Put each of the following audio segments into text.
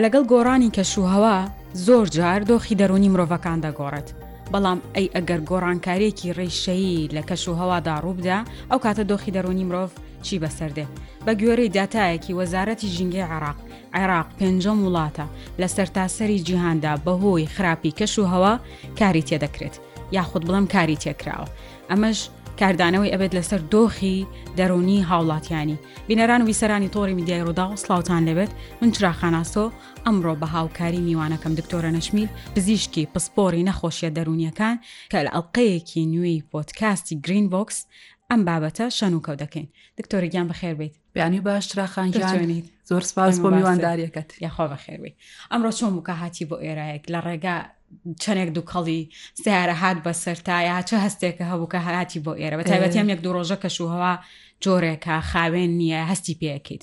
لەگەڵ گۆڕانی کەشوهەوا زۆر جار دۆخی دەرونی مرۆڤەکان دەگۆڕێت بەڵام ئەی ئەگەر گۆڕانکارێکی ڕیشەیی لە کەشوهەوادا ڕووبدا ئەو کاتە دۆخی دەرونی مرۆڤ چی بەسەردێ بە گوێرەی داتایەکی وەزارەتی ژینگەی عراق عێراق پێنجەم وڵاتە لە سەرتاسەری جیهاندا بەهۆی خراپی کەش و هەوا کاری تێدەکرێت یاخود بڵم کاری تێکراوە ئەمەش کاردانەوەی ئەبێت لەسەر دۆخی دەرونی هاوڵاتیانی بینەران و ویسەرانی تۆڕی میدیای ڕوودا و سلااوان لەبێت من چراخاناسۆ ئەمڕۆ بە هاوکاری میوانەکەم دکتۆرە نەشمیل پزیشکی پسپۆری نەخۆشیە دەرونیەکان کە لە ئەڵلقەیەکی نوێی پۆتکاستی گرین بۆکس ئەم بابەتە شەن و کەوت دەکەین دکتۆرە گیان بەخێربیت بیانی باش تراخان جوێنیت زۆر سپاس بۆ میوانداریەکەت یاخوا بە خێروی ئەمڕۆ چۆن بووکە هاتی بۆ ئێرایەک لە ڕێگا چەندێک دووکەڵی سیارە هاات بە سەرتایا چه هەستێکە هەبوو کە هاتی بۆ ئێرە بە تایبەتی ئەم یەک دوو ڕۆژە کەش و هەوا جۆرێکە خاوێن نییە هەستی پێکیت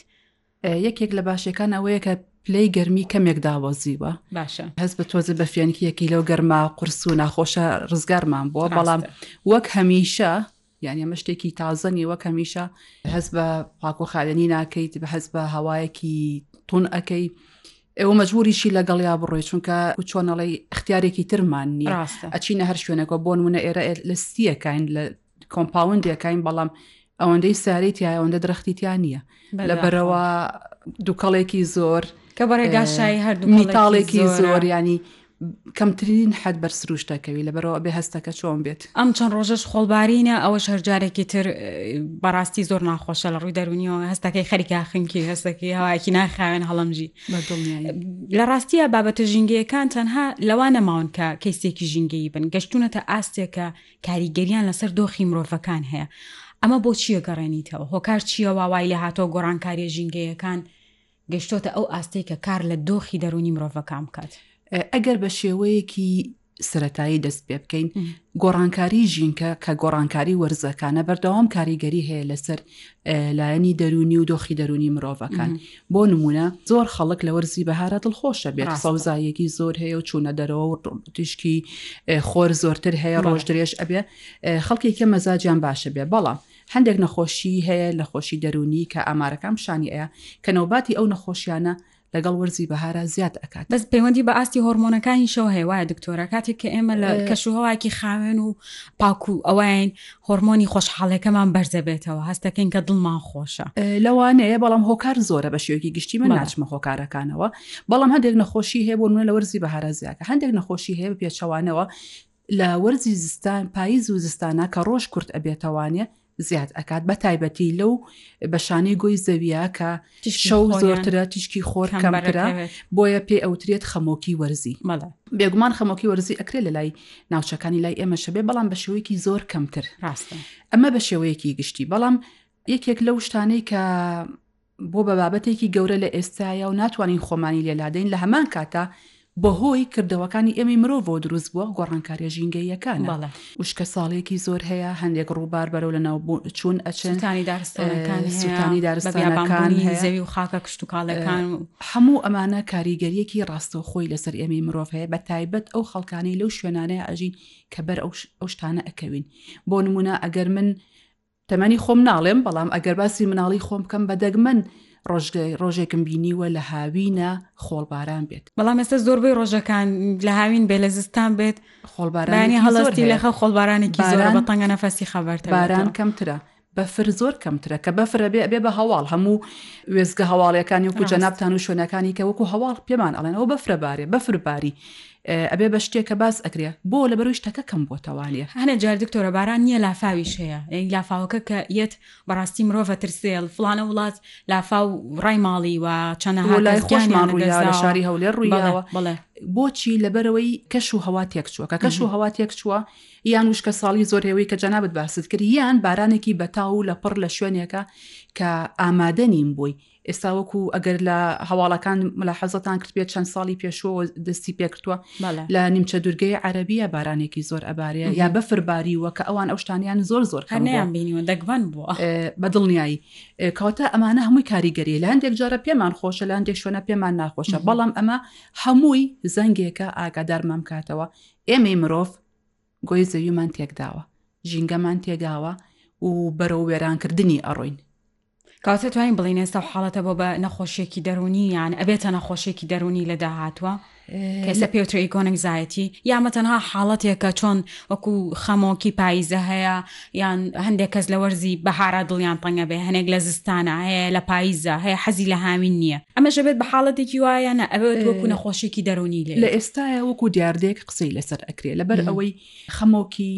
یەکێک لە باشەکان ئەوەیە کە پلەی گەرمی کەمێک داوەزیوە باشە هەست بە تۆزە بە فێنکیەکی لەو گەرما قرس و ناخۆشە ڕزگارمان بووە بەڵام وەک هەمیشە یانی ئەمە شتێکی تازە نیە وەک هەمیشە هەست بە پاکۆخاوێنی ناکەیت بە هەست بە هەوایەکی تون ئەەکەی ئێوە مەجبوریشی لەگەڵیا بڕۆی چونکە چۆنەڵی اختیارێکی ترمان نیە ئەچینە هەر شوێنەکە بۆن منە ئێرە لە ستیەکەین لە کۆمپاوندەکەین بەڵام ئەوەندەی سارەی تیا ئەوەندە درختی تیا نییە لە بەرەوە دووکەڵێکی زۆر کە بەڕێگاشایی هەردوو میتاڵێکی زۆر ینی کەمترین حەد بەر سروش دەکەوی لەبەرەوە ئەبێ هەستەکە چۆن بێت ئەم چەند ڕۆژەش خۆڵبارینە ئەوەش هەرجارێکی تر بەڕاستی زۆر ناخۆشە لە ڕووی دەرونیەوە هەستەکەی خەریکا خنکی هەستەکەی هەواکی ناخاوێن هەڵمژی لە ڕاستیە بابەتە ژینگەیەکان تەنها لەوا نەماون کە کەیسێکی ژینگەیی بن گەشتونەتە ئاستێکە کاریگەریان لەسەر دۆخی مرۆڤەکان هەیە ئەمە بۆچیە گەڕێنیتەوە هۆکار چییە واوای لە هاتۆ گۆڕانکاریە ژینگەیەکان گەشتۆتە ئەو ئاستەی کە کار لە دۆخی دەرونی مرۆڤەکان بکات. ئەگەر بە شێوەیەکی سەتایی دەست پێ بکەین گۆڕانکاری ژینکە کە گۆڕانکاری وەرزەکانە بەردەوام کاریگەری هەیە لەسەر لایەنی دەرونی و دۆخی دەرونی مرۆڤەکان بۆ نمونە زۆر خەڵک لە وەرزی بەهارە دڵخۆشە بێت سەوزایەکی زۆر هەیە و چوونە دەرەوە و تیشکی خۆر زۆرتر هەیە ڕۆژ درێژ ئەبێ خەڵکی کە مەزاجیان باشە بێ بەڵام هەندێک نەخۆشیی هەیە نەخۆشی دەروونیی کە ئامارەکان پیشانی ئەیا کە نەوباتی ئەو نەخۆشیانە لەگەڵ وەرزی بەهارا زیاد ئەکات. بەس پەیوەندی بە ئاستی هۆرمۆنەکانیشەوە هەیە وایە دکتۆرە؟ کاتێک کە ئێمە لە کەشوهەوایەکی خاوێن و پاک و ئەواین هۆرمۆنی خۆشحاڵێکەمان بەرزەبێتەوە هەستەکەین کە دڵمان خۆشە. لەوانەیە بەڵام هۆکار زۆرە بە شێوەکی گشتی من ناچمە هۆکارەکانەوە بەڵام هەندێک نەخۆشی هەیە بۆ نمونە لە وەرزی بەهارا زیاکە هەندێک نەخۆشی هەیە بە پێچەوانەوە لە وەرزی زستان پایز و زستانە کە ڕۆژ کورت ئەبێتەوانێ زیاد ئەکات بە تایبەتی لەو بەشانەی گۆی زەویە کە شەو زۆرترە تیشکی خۆر کەمەرە بۆیە پێ ئەوترێت خەمۆکی وەرزی مەڵە بێگومان خەمۆکی وەرزی ئەکرێت لە لای ناوچەکانی لای ئێمە شەبێ بەڵام بە شێوەیەکی زۆر کەمتر ڕاستە ئەمە بە شێوەیەکی گشتی بەڵام یەکێک لەو شتانەی کە بۆ بە بابەتێکی گەورە لە ئێستایا و ناتوانین خۆمانی لێ لادەین لە هەمان کاتا بە هۆی کردەوەکانی ئێمەی مرۆڤەوە دروست بووە گۆڕانکاریە ژینگەییەکانە بەڵێ. وشکە ساڵیەکی زۆر هەیە هەندێک ڕووبار بەرەو لە ناو بوون چوون ئەچن سووتانی دارستانەکان هەیە سووتانی دارستانەکان بە بیابانبوونی هەیە زەوی و خاکە کشتوکاڵەکان و. هەموو ئەمانە کاریگەریەکی ڕاستەوخۆی لەسەر ئێمەی مرۆڤ هەیە بە تایبەت ئەو خەڵکانەی لەو شوێنانەیە ئەژین کە بەر ئەو شتانە ئەکەوین بۆ نموونە ئەگەر من تەمەنی خۆم ناڵێم بەڵام ئەگەر باسی مناڵی خۆم بکەم بە دەگمەن ڕۆژێکم بینیوە لە هاوینە خۆڵ باران بێت بەڵام ئێستا زۆربەی ڕۆژەکان لە هاوین بێ لە زستان بێت خۆڵ بارانی هەڵستی لەخە خۆڵ بارانێکی زۆر بە تەنگە نەفەسی خەبەر باران کەمترە بەفر زۆر کەمترە کە بەفرە بێ بێ بە هەواڵ هەموو وێزگە هەواڵەکانی وکو جەنابان و شوێنەکانی کە وەکو هەواڵ پێمان ئەڵێنەوە بەفرە بارێ بەفرباری ئەبێ بە شتێ کە باس ئەکرێ بۆ لە بەروی شتەکە کەم بۆتەوا نیە. هەنێ جار دکتۆرە باران نیە لافاویش هەیە یانی لافاوەکە کە یەت بەڕاستی مرۆڤە ترسێڵ فڵانە وڵات لافاو ڕای ماڵی وە چەنە هۆ لای خۆشمان ڕوویا لە شاری هەولێر ڕوویاوە بڵێ بۆچی لە بەرەوەی کەش و هەوا تێک چووە کە کەش و هەوا تێک چووە یان وشکە ساڵی زۆر هێوەی کە جەنابەت باست کرد یان بارانێکی بەتاو و لە پڕ لە شوێنێکە کە ئامادە نیم بووی ئێستا وەکو ئەگەر لە هەواڵەکان ملاحەزەتان کردبێت چەند ساڵی پێشوەوە دەستی پێکردووە لە نیمچە دوورگەی عەربیە بارانێکی زۆر ئەبارێ یا بەفرباری وە کە ئەوان ئەو شتانیان زۆر زۆر هەنیان بینیوە دەگوان بووە بە دڵنیایی کەواتە ئەمانە هەمووی کاریگەری لە هەندێک جارە پێمان خۆشە لە هەندێک شوێنە پێمان ناخۆشە بەڵام ئەمە هەمووی زەنگێکە ئاگادارمان کاتەوە ئێمەی مرۆڤ گۆی زەویمان تێکداوە ژینگەمان تێداوە و بەرەو وێرانکردنی ئەڕۆین کەواتە توانین بڵین ئێستا حاڵەتە بۆ بە نەخۆشیێکی دەرونی یان ئەبێتە نەخۆشیێکی دەرونی لە داهاتوە کەسە پێوتر ئیکۆنک زایەتی یامە تەنها حاڵەتێکە چۆن وەکو خەمۆکی پاییزە هەیە یان هەندێک کەس لە وەرزی بەهارا دڵیان تەنگە بێ هەنێک لە زستانە هەیە لە پاییزە هەیە حەزی لە هاوین نییە ئەمە شەبێت بە حاڵەتێکی وایەنە ئەبێت وەکو نەخۆشیێکی دەرونی لە ئێستاە وەکو دیاردێک قسەی لەسەر ئەکرێ لەبەر ئەوەی خەمۆکی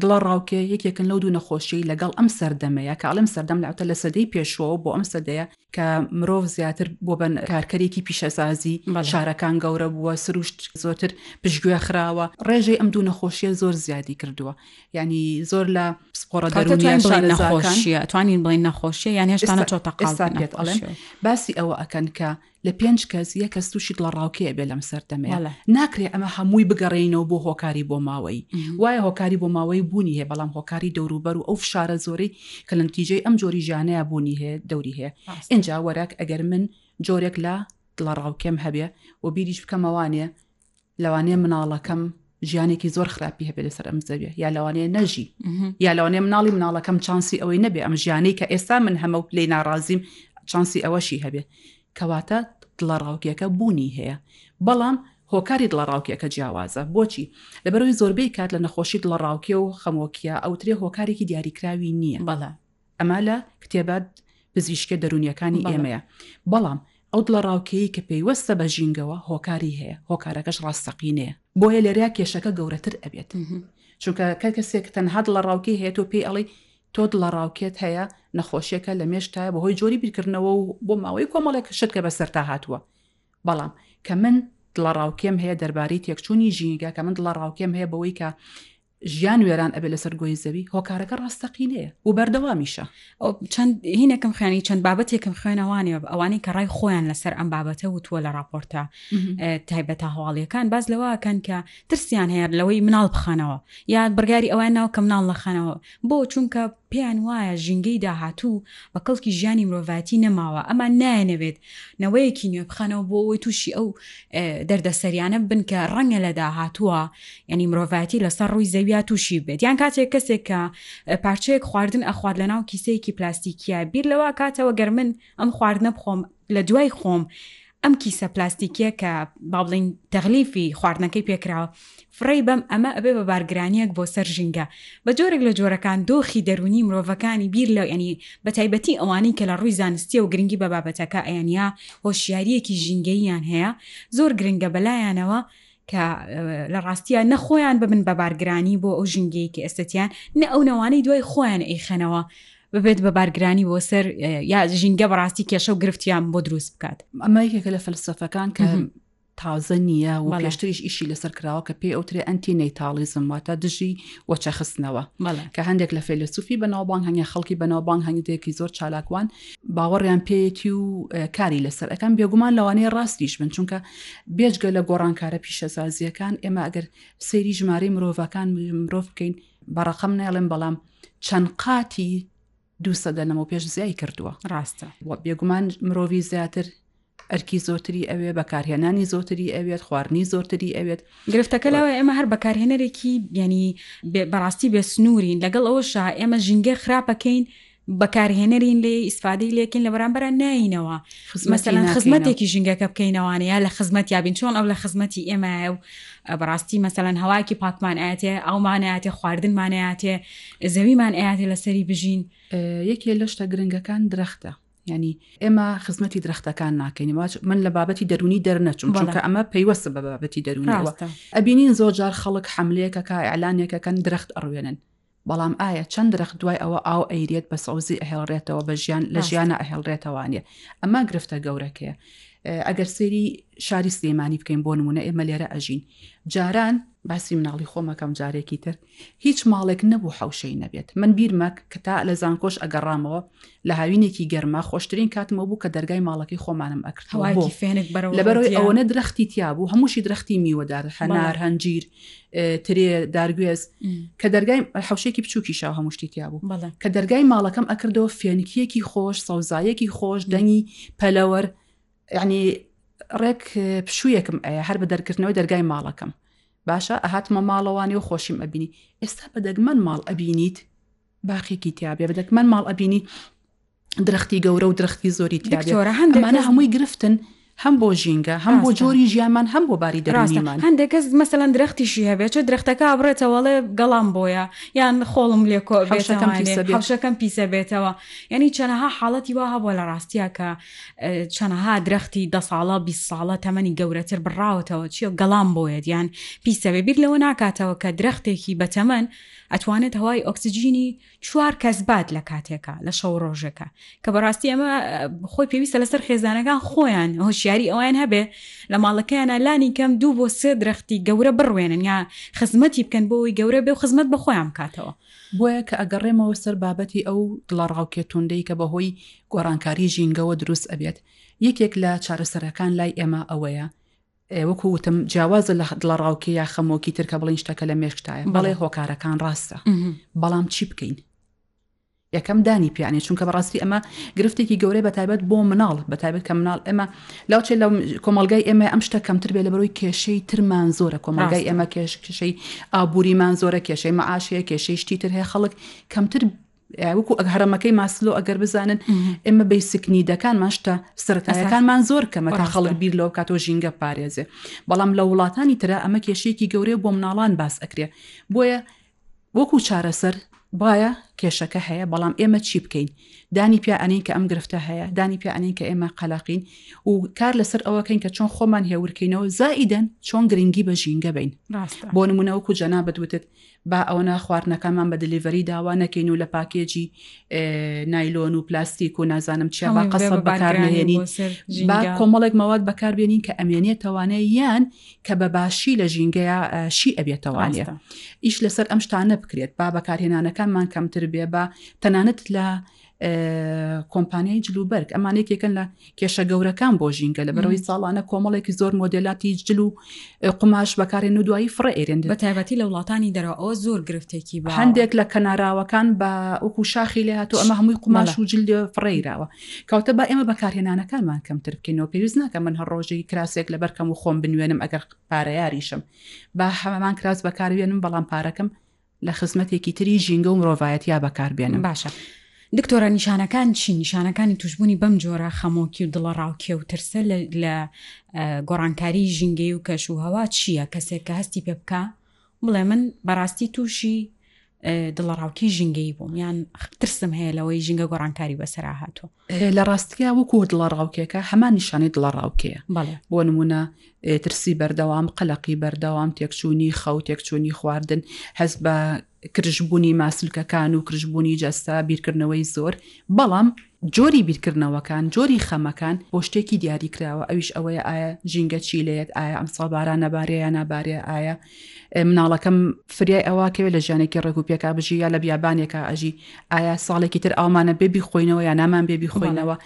دڵەڕاوکێ یەکێکن لەو دوو نەخۆشیی لەگەڵ ئەم سەردەمەیە کە ئەڵێم سەردەم لەوتە لە سەدەی پێشوەوە بۆ ئەم سەدەیە کە مرۆڤ زیاتر بۆ بە کارکەرێکی پیشەسازی شارەکان گەورە بووە سروشت زۆرتر پشتگوێ خراوە ڕێژەی ئەم دوو نەخۆشیە زۆر زیادی کردووە ینی زۆر لە پسپۆڕە دەرونیان نەخۆشیە توانین بڵین نەخۆشیە یان هێشتانە چۆتە قسان پێت ئەڵێن باسی ئەوە ئەکەن کە لە پێنج کەس یە کەس تووشی دڵەڕاوکێ ئەبێ لەم سەردەمەیە بەڵێ ناکرێ ئەمە هەمووی بگەڕێینەوە بۆ هۆکاری بۆماوەیی ئمم. وایە هۆکاری بۆماوەیی بوونی هەیە بەڵام هۆکاری دەوروبەر و ئەو فشارە زۆرەی کە لە نتیجەی ئەم جۆری ژیانەیە بوونی هەیە دەوری هەیە ڕاستە ئینجا وەرەک ئەگەر من جۆرێک لە دڵەڕاوکێم هەبێ و بیریش بکەم ئەوانێ لەوانەیە مناڵەکەم ژیانێکی زۆر خراپی هەبێت لەسەر ئەم زەویە یا لەوانەیە نەژی یا لەوانەیە مناڵی مناڵەکەم چانسی ئەوەی نەبێ ئەم ژیانەی کە ئێستا من هەمە و لی ناڕازیم چانسی ئەوەشی هەبێ کەواتە دڵە ڕاوکیەکە بوونی هەیە بەڵام هۆکاری دڵە ڕاوکیەکە جیاوازە بۆچی لەبەرەوەی زۆربەی کات لە نەخۆشی دڵە ڕاوکێ و خەمۆکیە ئەوترێ هۆکارێکی دیاریکراوی نییە بەڵام ئەمە لە کتێبە پزیشکە دەرونیەکانی ئێمەیە بەڵام ئەو دڵە ڕاوکەیە کە پەیوەستە بە ژینگەوە هۆکاری هەیە هۆکارەکەش ڕاستەقینەیە بۆیە لەریا کێشەکە گەورەتر ئەبێت چونکە کە کەسێک تەنها دڵە ڕاوکەی هەیە تۆ پێی ئەڵی تۆ دڵە ڕاوکێت هەیە نەخۆشیەکە لە مێشتایە بەهۆی جۆری بیرکردنەوە و بۆ ماوەی کۆمەڵێک شت کە بەسەر تا هاتووە بەڵام کە من دڵە ڕاوکێم هەیە دەربارەی تێکچوونی ژینگە کە من دڵە ڕاوکێم هەیە بەوەی کە ژیان وێران ئەبێ لەسەر گۆی زەوی هۆکارەکە ڕاستەقینەیە و بەردەوامیشە چەند هینێکم خوێنی چەند بابەتێکم خوێنەوانێ ئەوانی کە ڕای خۆیان لەسەر ئەم بابەتە وتووە لە راپۆرتە تایبەتە هەواڵیەکان باز لەوەکەن کە ترسیان هەیە لەوەی مناڵ بخانەوە یان بڕگاری ئەوان ناو کە مناڵ نەخانەوە بۆ چونکە پێیان وایە ژینگەی داهاتوو بە کەڵکی ژیانی مرۆڤایەتی نەماوە، ئەمان نایەنەوێت نەوەیەکی نوێ بخەنەوە بۆ ئەوەی تووشی ئەو دەردەسەریانە بن کە ڕەنگە لە داهاتووە یانی مرۆڤایەتی لەسەر ڕووی زەویا تووشی ببێت، یان کاتێک کەسێک کە پارچەیەک خواردن ئەخوات لەناو کیسەیەکی پلاستیکیە بیر لەوە ئەکاتەوە گەر من ئەم خواردنە بخۆم، لە دوای خۆم ئەم کیسە پلاستیکیە کە با بڵین تەغلیفی خواردنەکەی پێکراوە فڕی بەم ئەمە ئەبێ بە بارگرانیەک بۆ سەر ژینگە بە جۆرێک لە جۆرەکان دۆخی دەرونی مرۆڤەکانی بیر لە ینی بە تایبەتی ئەوانەی کە لە ڕووی زانستی و گرنگی بە بابەتەکە ئەیانیا هۆشیاریەکی ژینگەییان هەیە زۆر گرنگە بەلایەنەوە کە لە ڕاستیە نەخۆیان ببن بە بارگرانی بۆ ئەو ژینگەیەکی ئێستەتیان نە ئەو نەوانەی دوای خۆیان ئەیخەنەوە ببێت بە بارگرانی بۆ سەر یا ژینگە بەڕاستی کێشە و گرفتیان بۆ دروست بکات ئەمە یەکێکە لە فلسفەکان کە تازە نییە و پێشتریش ئیشی لەسەر کراوە کە پێ ئەوترێ ئەنتی نەیتاالیزم واتە دژی وەچەخستنەوە کە هەندێک لە فێلسوفی بەناوبان هەنگە خەڵکی بەناوبان هەنگدێکی زۆر چالاکوان باوەڕیان پێیەتی و کاری لەسەر ئەەکەم بێگومان لەوانەیە ڕاستیش بن چونکە بێجگە لە گۆڕانکارە پیشەسازیەکان ئێمە ئەگەر سەیری ژمارەی مرۆڤەکان مرۆڤ بکەین بەڕقم نێڵێن بەڵام چەند قاتی دوو سەدە لەمە پێش زیای کردووە ڕاستە و بێگومان مرۆڤی زیاتر ئەرکی زۆتری ئەوێ بەکارهێنانی زۆتری ئەوێت خواردنی زۆتری ئەوێت گرفتەکە لەوە ئێمە هەر بەکارهێنەرێکی ینی بەڕاستی بێ سنوورین لەگەڵ ئەوەشا ئێمە ژینگە خراپەکەین بەکارهێنەرین لێ ئیسفادەی لێکن لە بەرامبەر ناینەوە مەسەلەن خزمەتێکی ژینگەکە بکەینەوانەیە لە خزمەت یابین چۆن ئەو لە خزمەتی ئێمایە و بەڕاستی مەسەلەن هەوایەکی پاکمان ئاەتێ ئاومان ئاەتێ خواردنمان ئاەتێ زەویمان ئاەتێ لەسەری بژین یەکێ لە شتە گرنگەکان درەختە ینی ئێمە خزمەتی درختەکان ناکەین واچ من لە بابەتی دەرونی دەرنەچوم چونکە ئەمە پەیوەستە بە بابەتی دەرونەوە ئەبینین زۆر جار خەڵک حملەیەکەکە ئەلانێکەکەن درخت ئەڕوێنن بەڵام ئایا چەند درەخت دوای ئەوە ئاو ئەیرێت بە سەوزی ئەهێڵرێتەوە بە ژیان لە ژیانە ئەهێڵرێتەوانێ ئەمە گرفتە گەورەکەیە ئەگەر سێری شاری سلێمانی بکەین بۆ نمونە ئێمە لێرە ئەژین جاران باسی مناڵی خۆمەکەم جارێکی تر هیچ ماڵێک نەبوو حوشەی نەبێت من بیرمە کە تا لە زانکۆش ئەگەڕامەوە لە هاوینێکی گەرما خۆشترین کاتمە بوو کە دەرگای ماڵەکەی خۆمانم ئەکردەوە فێنک بەرەوە لەبەرەوەی ئەوەنە درەختی تیا بوو هەمووشی درەختی میوەدار هەنار هەنجیر ترێ دارگوێز کە دەرگای حوشێکی بچووکی شاو هەموو شتی تیا بوو کە دەرگای ماڵەکەم ئەکردەوە فێنکیەکی خۆش سەوزایەکی خۆش دەنگی پەلەوەر ینی ڕێک پشوویەکم ئەیە هەر بە دەرکردنەوەی دەرگای ماڵەکەم باشە ئەهاتمە ماڵەوانی و خۆشیم ئەبینی ئێستا بە دەگمەن ماڵ ئەبینیت باخێکی تیابێ بە دەکمان ماڵ ئەبینی درختی گەورە و درختی زۆری تیاێرە هەندێکمانە هەمووی گرفتن هەم بۆ ژینگە هەم بۆ جۆری ژیانمان هەم بۆ باری دەڕاستمان هەندێک کەس مەسەەن درختیشی هەبێت چۆ درختەکە بڕێتەوەڵێ گەڵام بۆیە یان خۆڵم لێکۆ حوشەکەم پیسە بێتەوە یعنی چەنەها حاڵەتی وا هەبووە لە ڕاستە کە چەنەها درختی دە ساڵە بی ساڵە تەمەنی گەورەتر بڕاوەتەوە چیە گەڵام بۆیە دیان پیسەبێ بیر لەوە ناکاتەوە کە درختێکی بەتەمەن ئەتوانێت هەوای ئۆکسسیجینی چوار کەس بات لە کاتێکە لە شەو ڕۆژێکە کە بەڕاستی ئەمە خۆی پێویستە لەسەر خێزانەکان خۆیان هۆشیاری ئەویان هەبێ لە ماڵەکەیانە لانی کەم دوو بۆ سێ درەختی گەورە بڕوێنن یا خزمەتی بکەن بۆی گەورە بێ و خزمەت بە خۆیان بکاتەوە بۆیە کە ئەگەڕێمەوە سەر بابەتی ئەو دڵە ڕاوکێ توندەی کە بەهۆی گۆڕانکاری ژینگەوە دروست ئەبێت یەکێک لە چارەسەرەکان لای ئێمە ئەوەیە وەکو وتم جیاوازە لە دڵەڕاوکێ یا خەمۆکی تر کە بڵین شتەکە لە مێشکتایە بەڵێ هۆکارەکان ڕاستە بەڵام چی بکەین یەکەم دانی پیانێ چونکە بەڕاستی ئەمە گرفتێکی گەورەی بە تایبەت بۆ مناڵ بە تایبەت کە مناڵ ئەمە لاوچێ لە کۆمەلگای ئێمە ئەم شتە کەمتر بێ لە بەرۆی کێشەی ترمان زۆرە کۆمەلگای ئێمە کێش کشەی ئابووریمان زۆرە کێشەی مەعاشەیە کێشەی شتی تر هەیە خەڵک کەمتر وەکو ئەک هەڕەمەکەی ماسلۆ ئەگەر بزانن ئێمە بیسک نیدەکانمان شتە سەرەتایەکانمان زۆر کەمە تا خەڵک بیر لەو کاتۆ ژینگە پارێزێ بەڵام لە وڵاتانی تررا ئەمە کێشێکی گەورەیە بۆ مناڵان باس ئەکرێ بۆیە وەکو چارەسەر باە کێشەکە هەیە بەڵام ئێمە چی بکەین دانی پیا ئەنین کە ئەم گرفتە هەیە دانی پیا ئەنین کە ئێمە قەلاقین و کار لەسەر ئەوەکەین کە چۆن خۆمان هێورکەینەوە زائیدەن چۆن گرنگی بە ژینگە بین بۆ نمونەوەکو جەنا بدوتت با ئەوەنە خواردنەکانمان بە دلیڤەری داوا نەکەین و لە پاکێجی نایلۆن و پلاستیک و نازانم چیا با قەسەب بەکارنەهێنین با کۆمەڵێک مەواد بەکاربێنین کە ئەمێنێتەوانێ یان کە بە باشی لە ژینگەیە شی ئەبێتەوانێ ئیش لەسەر ئەم شتانە بکرێت با بەکارهێنانەکانمان کەمتر بێ بە تەنانەت لە کۆمپانیای جل و بەرگ ئەمان یەکێکن لە کێشە گەورەکان بۆ ژینگە لە بەرەوەی ساڵانە کۆمەڵێکی زۆر مۆدللاتی جل و قوماش بەکارێن و دوایی فڕە ئێرێن بە تایبەتی لە وڵاتانی دەرەوە ئەوە زۆر گرفتێکی بە هەندێک لە کەناراوەکان بە وەکو شاخی لێ هاتو ئەمە هەمووی قوماش و جل فڕێراوە کەوتە بە ئێمە بەکارهێنانەکانمان کەمتر بکەینەوە پێویست ناکە من هەر ڕۆژەی کراسێک لە بەرکەم و خۆم بنوێنم ئەگەر پارەیاریشم با هەمان کراس بەکاروێنم بەڵام پارەکەم لە خزمەتێکی تری ژینگە و مرۆڤایەتیا بەکار بێنم. باشە دکتۆرە نیشانەکان چین؟ نیشانەکانی تووشبوونی بەم جۆرە خەمۆکی و دڵەڕاوکێ و ترسە لە گۆڕانکاری ژینگەی و کەش و هەوا چییە کەسێک کە هەستی پێ بکە بڵێ من بەڕاستی تووشی دڵەڕاوکی ژینگەی بووم یان ترسم هەیە لەوەی ژینگە گۆڕانکاری بەسەرا هاتووە لە ڕاستیا وەکو دڵەڕاوکێکە هەمان نیشانەی دڵەڕاوکەیە بۆ نمونە ترسی بەردەوام قەلەقی بەردەوام تێکچوونی خەو تێکچوونی خواردن هەست بە کرژبوونی ماسلکەکان و کرژبوونی جەستا بیرکردنەوەی زۆر بەڵام جۆری بیرکردنەوەکان جۆری خەمەکان بۆ شتێکی دیاریکراوە ئەویش ئەوەیە ئایا ژینگە چی لێت ئایا ئەمساڵ باران نەبارەیە نابارێ ئایا مناڵەکەم فریای ئەوواکەوێت لە ژیانێکی ڕێک و پێکا بژی یا لە بیابانێکە ئەژی ئایا ساڵێکی تر ئامانە بێ بیخۆینەوە یا نامان بێ بیخۆینەوە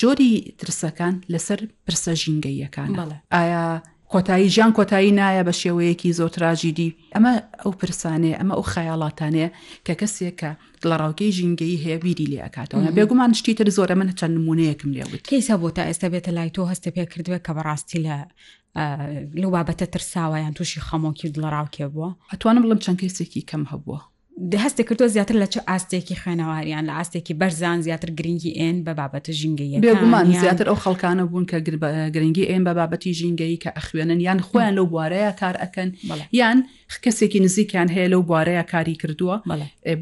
جۆری ترسەکان لەسەر پرسە ژینگەیەکان ئایا کۆتایی ژان کۆتایی نایە بە شێوەیەکی زۆر تراژیدی ئەمە ئەو پرسانەیە ئەمە ئەو خەیاڵاتانەیە کە کەسێک کە لە ڕاوکەی ژینگەی هەیە بیری لێ ئەکاتەوە بێگومان شتی تر زۆرە من چەند نمونەیەکم لێ وت کەیسا بۆ تا ئێستا بێتە لای تۆ هەستە پێ کردوێت کە بەڕاستی لە لەو بابەتە ترساوە یان تووشی خەمۆکی و دڵەڕاوکێ بووە ئەتوانم بڵم چەند کەسێکی کەم هەبووە هەستی کردو زیاتر لە چ ئاستێکی خوێنەواریان لە ئاستێکی بەرزان زیاتر گرنگی ئێن بە بابەتە ژینگەیە بێگومان زیاتر ئەو خەڵکانە بوون کە گرنگی ئێن بە بابەتی ژینگەی کە ئەخوێنن یان خۆیان لەو بوارەیە کار ئەەکەن یان کەسێکی نزیکیان هەیە لەو بوارەیە کاری کردووە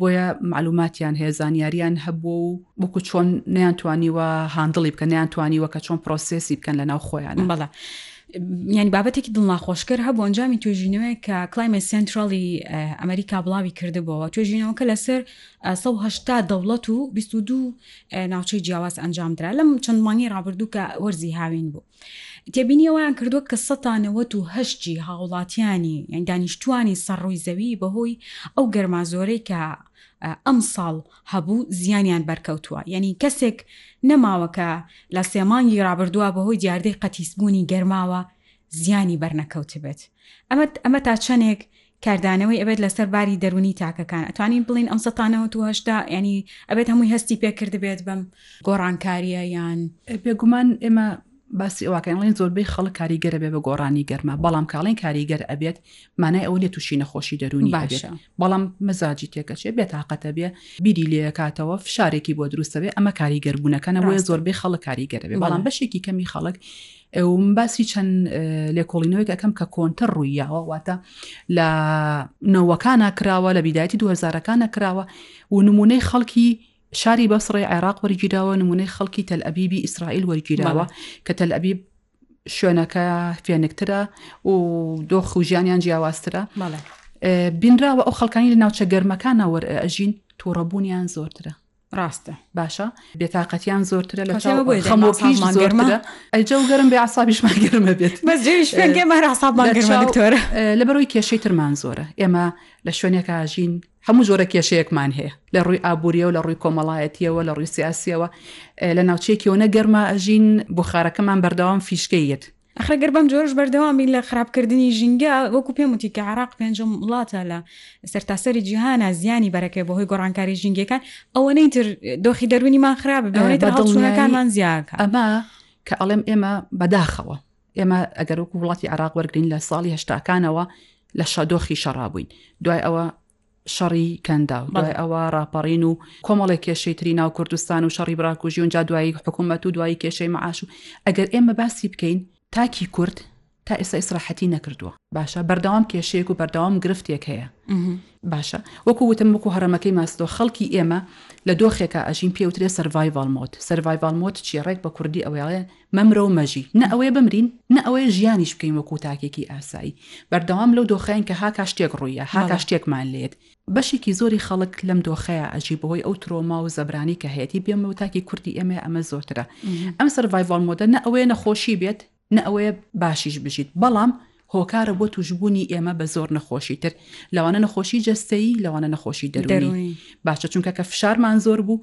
بۆیە معلوماتیان هەیە زانیاریان هەبوو و بکو چۆن نیانتوانیوە هاندڵی بکە نیانتوانیوە کە چۆن پرۆسسی بکەن لە ناو خۆیان بەڵە. یعنی بابەتێکی دڵناخۆشکەر هەبوو ئەنجامی توێژینەوەی کە کلایمە سنترالی ئەمریکا بڵاوی کردبەوە توێژینەوەکە لەسەر 1970 دەوڵەت و 22 ناوچەی جیاواز ئەنجامدرا لەم چەند مانگی ڕابردوو کە وەرزی هاوین بوو تێبینی ئەوەیان کردووە کە سەتا نەوەت و هەشت جی هاوڵاتیانی یان دانیشتوانی سەر ڕووی زەوی بەهۆی ئەو گەرما زۆرەی کە ئەمساڵ هەبوو زیانیان بەرکەوتووە یانی کەسێک نەماوە کە لە سێ مانگی ڕابردووە بەهۆی دیاردەی قەتیسبوونی گەرماوە زیانی بەرنەکەوتبێت ئەمە ئەمە تا چەندێک کاردانەوەی ئەبێت لەسەر باری دەرونی تاکەکان ئەتوانین بڵین ئەم سەتانەوە و هشتا ینی ئەبێت هەمووی هەستی پێکردبێت بەم گۆڕانکاریە یان بێگومان ئێمە باسی ئەوواکەڵین زۆربەی خەڵک کاریگەرە بێ بە گۆڕانی گەرما بەڵام کاڵین کاریگەر ئەبێت مانای ئەو لێ تووشی نەخۆشی دەرونی باشە بەڵام مزاجی تێکەچێ بێ تااقەتە بێ بیری لێکاتەوە فشارێکی بۆ دروستەوێ ئەمە کاریگەربوونەکەنەوەی زۆربەی خەڵک کاریگەرە بێ بەڵام بەشێکی کەمی خەڵک من باسی چەند لێکۆڵینەوەیەک ئەەکەم کە کۆنتە ڕوویاوە واتە لە نەوەکانە کراوە لە بیدایەتی دوهزارەکانە کراوە و نمونەی خەڵکی شاری بەسڕی عێراق وەرگیراوە نمونەی خەڵکی تەل ئەبیبی ئیسرائیل وەرگیراوە کە تەل ئەبیب شوێنەکە فێنکترە و دۆخ و ژیانیان جیاوازترە بینراوە ئەو خەڵکانی لە ناوچە گەرمەکانە وەرئەژین تووڕەبوونیان زۆرترە ڕاستە باشە بێتاقەتیان زۆرترە لە خەمۆکیش زۆرمانگەرمە ئەجە و گەرم بێ عسابیشمان گەرمە بێت بەزێشمانگەمانگەرمەدکتۆرە لە بەرەوەی کێشەی ترمان زۆرە ئێمە لە شوێنێکا ژین هەموو جۆرە کێشەیەکمان هەیە لە ڕووی ئابووریەوە لە ڕووی کۆمەڵایەتیەوە لە ڕووی سیاسیەوە لە ناوچەیەکیەوە نەگەرمە ئەژین بۆ خارەکەمان بەردەوام فیشکەیەت ئەخر گەر بەم جۆرەش بەردەوام بین لە خراپکردنی ژینگە، وەکو پێم وتی کە عێراق پێنجەم وڵاتە لە سەرتاسەری جیهانا زیانی بەرەکەی بەهۆی گۆڕانکاری ژینگەکان، ئەوەنەی تر دۆخی دەروونیمان خراپ بێ، ئەوەنەی تر هەڵچوونەکانمان زیاد کات. ئەمە کە ئەڵێم ئێمە بەداخەوە، ئێمە ئەگەر وەکو وڵاتی عێراق وەرگرین لە ساڵی هەشتاکانەوە لە شا دۆخی شەڕا بووین، دوای ئەوە شەڕی کەنداو دوای ئەوە ڕاپەڕین و کۆمەڵی کێشەی تری ناو کوردستان و شەڕی براکوژی و جا دوایی حکوومەت و دوایی کێشەی معاش و ئەگەر ئێمە باسی بکەین تاکی کورد تا ئێستا ئیسراحەتی نەکردووە باشە بەردەوام کێشەیەک و بەردەوام گرفتێک هەیە باشە وەکو وتم وەکو هەرەمەکەی ماستۆ خەڵکی ئێمە لە دۆخێکە ئەژین پێوترێ سەرڤایڤڵ مۆت سەرڤایڤڵ مۆت چی ڕێک بە کوردی ئەوێڵێ مەمرە و مەژی، نە ئەوەیە بمرین، نە ئەوەیە ژیانیش بکەین وەکوو تاکێکی ئاسایی. بەردەوام لەو دۆخەین کە هاکا شتێک ڕوویە، هاکا شتێکمان لێیەت. بەشێکی زۆری خەڵک لەم دۆخەیە ئەژی، بەهۆی ئەو ترۆما و زەبرانەی کە هەیەتی، بێ مەو تاکی کوردی ئێمەی ئەمە زۆرترە. ئەم سەرڤایڤاڵ مۆدە نە ئەوەیە نەخۆشی بێت، نە ئەوەیە باشیش بژیت، بەڵام هۆکارە بۆ تووشبوونی ئێمە بە زۆر نەخۆشی تر، لەوانە نەخۆشی جەستەیی، لەوانە نەخۆشی دەروونی. باشە چونکە کە فشارمان زۆر بوو،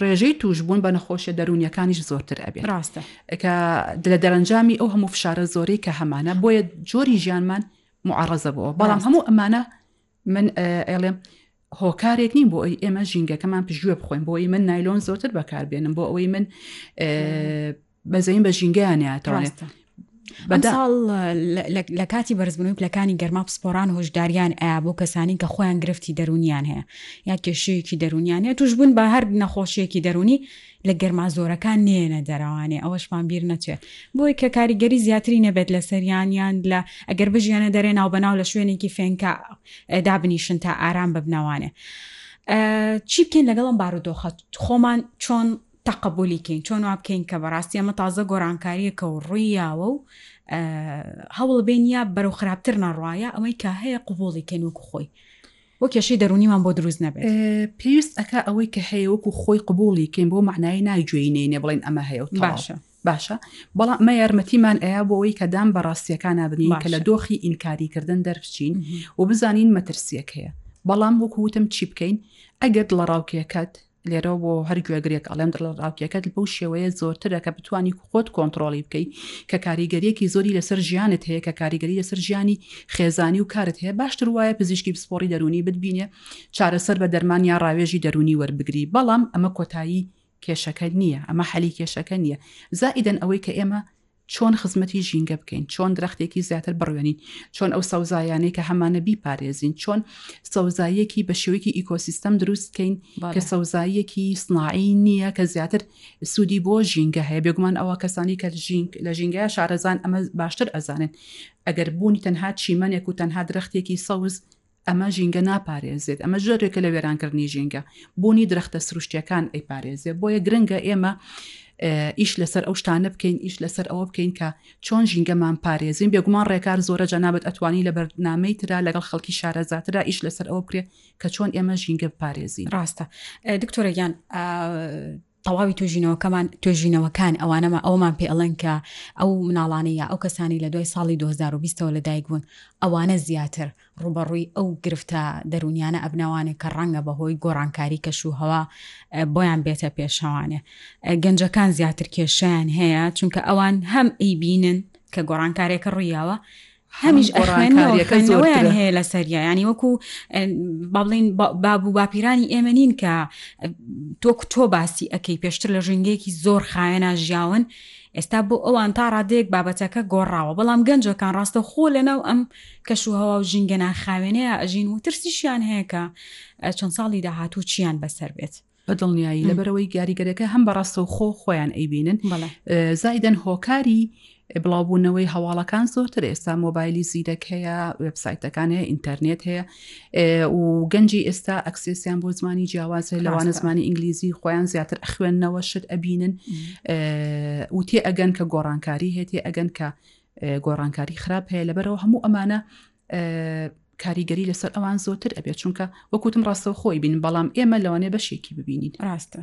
ڕێژەی تووشبوون بە نەخۆشیە دەرونیەکانیش زۆرتر ئەبێت ڕاستە کە لە دەرەنجامی ئەو هەموو فشارە زۆری کە هەمانە بۆیە جۆری ژیانمان معڕزە بەوە بەڵام هەموو ئەمانە من ئەڵێم هۆکارێک نیم بۆ ئەوی ئێمە ژینگەکەمان پژوێ بخۆین بۆی من نایلۆن زۆرتر بەکاربێنم بۆ ئەوەی من بەزەین بە ژینگەیان ناتوانێت بەداڵ لە کاتی بەرزبوونەوەی پلەکانی گەرما پسپۆران هۆشداریان ئایا بۆ کەسانی کە خۆیان گرفتی دەرونیان هەیە یا کێشەیەکی دەرونیان هەیە توش بوون بە هەر نەخۆشیەکی دەرونی لە گەرما زۆرەکان نێنە دەرەوانێ ئەوەشمان بیر نەچێت بۆی کە کاریگەری زیاتری نەبێت لە سەریانیان لە ئەگەر بژیانە دەرێ ناو بەناو لە شوێنێکی فێنکە دابنیشن تا ئارام ببنەوانێ چی بکەین لەگەڵم بارودۆخە خۆمان چۆن تەقەبولی کەین چۆن وا بکەین کە بەڕاستی ئەمە تازە گۆرانکاریەکە و ڕووی یاوە و هەوڵ بێن یا بەرەو خراپتر نەڕواە ئەمەی کە هەیە قوبولی کەین وەکو خۆی وە کێشەی دەرونیمان بۆ دروست نەبێت پێویست ئەکا ئەوەی کە هەیە وەکو خۆی قبولی کەین بۆ معنای ناگوێینێنێ بڵێن ئەمە هەیە و باشە باشە بەڵام مە یارمەتیمان ئەیە بۆەوەی کە دام بە ڕاستیەکانە بنین کە لە دۆخی ئینکاریکردن دەربچین و بزانین مەترسیەک هەیە بەڵام وەکو وتم چی بکەین ئەگەر لە ڕاوکێکەت لێرەوە بۆ هەر گوێگرێک ئەڵێم دڵە ڕاوکیەکەت بەو شێوەیە زۆرترە کە بتانی خۆت کۆنتترۆلی بکەیت کە کاریگەریەکی زۆری لەسەر ژیانت هەیە کە کاریگەری لەسەر ژیانی خێزانی و کارت هەیە باشتر وایە پزیشکی پسپۆری دەرونی بتبینێ چارەسەر بە دەرمان یا ڕاوێژی دەرونی وەربگری بەڵام ئەمە کۆتایی کێشەکە نییە ئەمە حەلی کێشەکە نییە زائیدەن ئەوەی کە ئێمە چۆن خزمەتی ژینگە بکەین چۆن درەختێکی زیاتر بڕوێنین چۆن ئەو سەوزایانەی کە هەمانە بیپارێزین چۆن سەوزاییەکی بە شێوەیەکی ئیکۆسیستەم دروستکەین کە سەوزاییەکی سناعی نییە کە زیاتر سوودی بۆ ژینگە هەیە بێگومان ئەوە کەسانی کە ژینگ لە ژینگە شارەزان ئەمە باشتر ئەزانن ئەگەر بوونی تەنها چیمەنێک و تەنها درەختێکی سەوز ئەمە ژینگە ناپارێزێت، ئەمە جۆرێکە لە وێرانکردنی ژینگە، بوونی درەختە سروشتیەکان ئەیپارێزێت، بۆیە گرنگە ئێمە ئیش لەسەر ئەو شتانە بکەین ئیش لەسەر ئەوە بکەین کە چۆن ژینگەمان پارێزین بێگومان ڕێکار زۆرە جەنابەت ئەتوانی لە بەرنمەی تررا لەگەڵ خەڵکی شارەزاترا ئیش لەسەر ئەوە بکرێت کە چۆن ئێمە ژینگە پارێزی ڕاستە دکتۆرەگیان تەواوی توێژینەوەکەمان، توێژینەوەکان ئەوانەمان ئەوەمان پێ ئەڵێن کە ئەو مناڵانەی یا ئەو کەسانەی لە دوای ساڵی دوو هەزار و بیست ەوە لە دایک بوون ئەوانە زیاتر ڕووبەڕووی ئەو گرفتە دەروونیانە ئەبنەوانێ کە ڕەنگە بە هۆی گۆڕانکاری کەش و هەوا بۆیان بێتە پێشەوانێ گەنجەکان زیاتر کێشیان هەیە چونکە ئەوان هەم ئەیبینن کە گۆڕانکارێکە ڕوویاوە هەمیش ئەخوێنەوە خوێندنەوەیان هەیە لە سەریا ینی وەکو بابلین باب و باپیرانی ئێمە نین کە تۆ تۆ باسی ئەەکەی پێشتر لە ژنگەیەکی زۆر خایەنا ژیاون ئێستا بۆ ئەوان تا ڕادێک بابەتەکە گۆڕاوە بەڵام گەنجەکان ڕاستە خۆ لەناو ئەم کەش و هەوا و ژینگە ناخاوێنەیە ئەژین و ترسیشیان هەیەکە چەند ساڵی داهاتوو چیان بەسەر بێت بە دڵنیایی لەبەرەوەی گاریگەرەکە هەم بە ڕاستەوخۆ خۆیان ئەیبینن زایدەن هۆکاری بڵاوبوونەوەی هەواڵەکان زۆرتر ئێستا مۆبایلی زیرەک هەیە وبسایتەکان هەیە ئینتەرنێت هەیە و گەنجی ئێستا ئەکسسیان بۆ زمانی جیاواز هەیە لەوانە زمانی ئینگلیزی خۆیان زیاتر ئەخوێندنەوە شت ئەبینن و تێ ئەگەن کە گۆڕانکاری هەیە تێ ئەگەن کە گۆڕانکاری خراپ هەیە لەبەرەوە هەموو ئەمانە کاریگەری لەسەر ئەوان زۆتر ئەبێت چونکە وەکوتم ڕاستەوە خۆی بین بەڵام ئێمە لەوانێ بەشێکی ببینین ڕاستە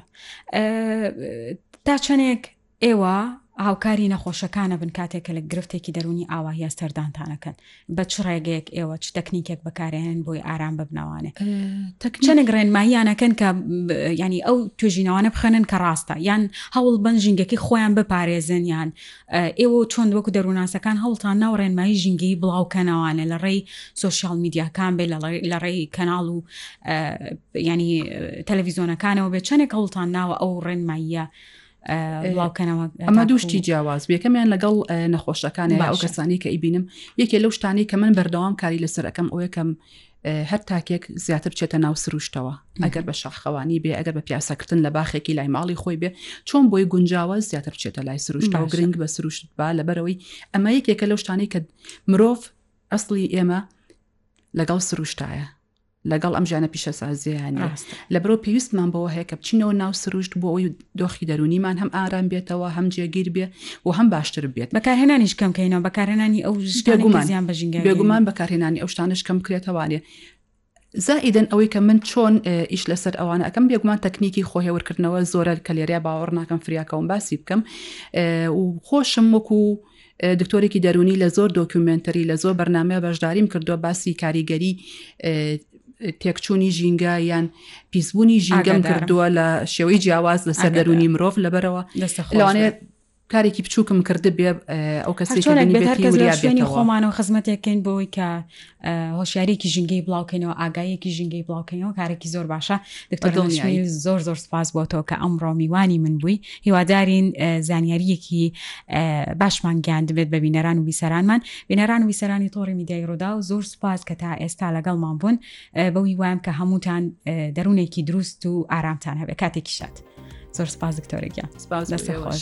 تا چەندێک ئێوە هاوکاری نەخۆشەکانە بن کاتێکە لە گرفتێکی دەرونی ئاواهیا سەردانتانەکەن بە چ ڕێگەیەک ئێوە چ تەکنیکێک بەکارێنن بۆی ئارام ببنەوانێ تەکنێک ڕێنماییانەکەن کە ینی ئەو توێژینەوانە بخەنن کە ڕاستە یان هەوڵ بن ژینگەکەی خۆیان بپارێزن یان ئێوە چۆن وەکو دەرووناسەکان هەوڵتان ناو ڕێنمایی ژینگەی بڵاوکەنەوانە لە ڕێی سوسیال میدیاکان بێ لە ڕێی کەناڵ و ینی تەلەڤیزۆنەکانەوە بێت چەندێک هەوڵتان ناوە ئەو ڕێنماییە بڵاوکەنەوە ئەمە دووشتی جیاواز بێکەمیان لەگەڵ نەخۆشەکان ئەو کەسانی کە ئیبینم یەکێ لەو شتانی کە من بەردەوام کاری لەسەرەکەم ئەوەکەم هەر تاکێک زیاتر بچێتە ناو سروشتەوە ئەگەر بە شاخەوانی بێ ئەگەر بە پیاسەکردن لە باخێکی لای ماڵی خۆی بێ چۆن بۆی گونجاوە زیاتر بچێتە لای سروشتا و گرنگ بە سروشت با لەبەرەوەی ئەمە یەکێکە لەو شتانەی کە مرۆڤ ئەسڵی ئێمە لەگەڵ سروشتایە لەگەڵ ئەم ژیانە پیشەسازیانی لە برۆ پێویستمان بەوە هەیە کە بچینەوە ناو سروشت بۆ ئەوی دۆخی دەروونیمان هەم ئارام بێتەوە هەم جێگیر بێ و هەم باشتر بێت بەکارهێنانیش کەمکەینەوە بەکارهێنانی ئەو گومان بەژین بێگومان بەکارهێنانی ئەو شتانش کەم بکرێتەوانێ زائیدن ئەوەی کە من چۆن ئیش لەسەر ئەوانە ئەەکەم بێگومان تەکنیکی خۆهێورکردنەوە زۆرە کە لێرە باوەڕ ناکەم فریاکەم باسی بکەم و خۆشم وەکو دکتۆرێکی دەرونی لە زۆر دۆکیومنتەری لە زۆر بەرنمەیە بەشداریم کردووە باسی کاریگەری تێکچوونی ژینگە یان پیسبوونی ژینگەم کردووە لە شێوەی جیاواز لەسەر دەرونی مرۆڤ لەبەرەوە لەوانێت کارێکی بچووکم کرد بێ ئەو کەسێکی خۆمانەوە خزمەتێکەین بۆی کە هۆشیارێکی ژینگەی بڵاوکەینەوە ئاگایەکی ژینگەی بڵاوکەینەوە کارێکی زۆر باشە دکتۆرنیایی زۆر زۆر سپاس بۆ تۆ کە ئەمڕۆ میوانی من بووی هیوادارین زانیاریەکی باشمان گیان دەبێت بە بینەران و بیسەرانمان بینەران و بیسەرانی تۆڕی میدیای ڕوودا و زۆر سپاس کە تا ئێستا لەگەڵمان بوون بەوی وایم کە هەمووتان دەروونێکی دروست و ئارامتان هەبێت کاتێکی شات زۆر سپاس دکتۆرەگیان سپاس دەست خۆش.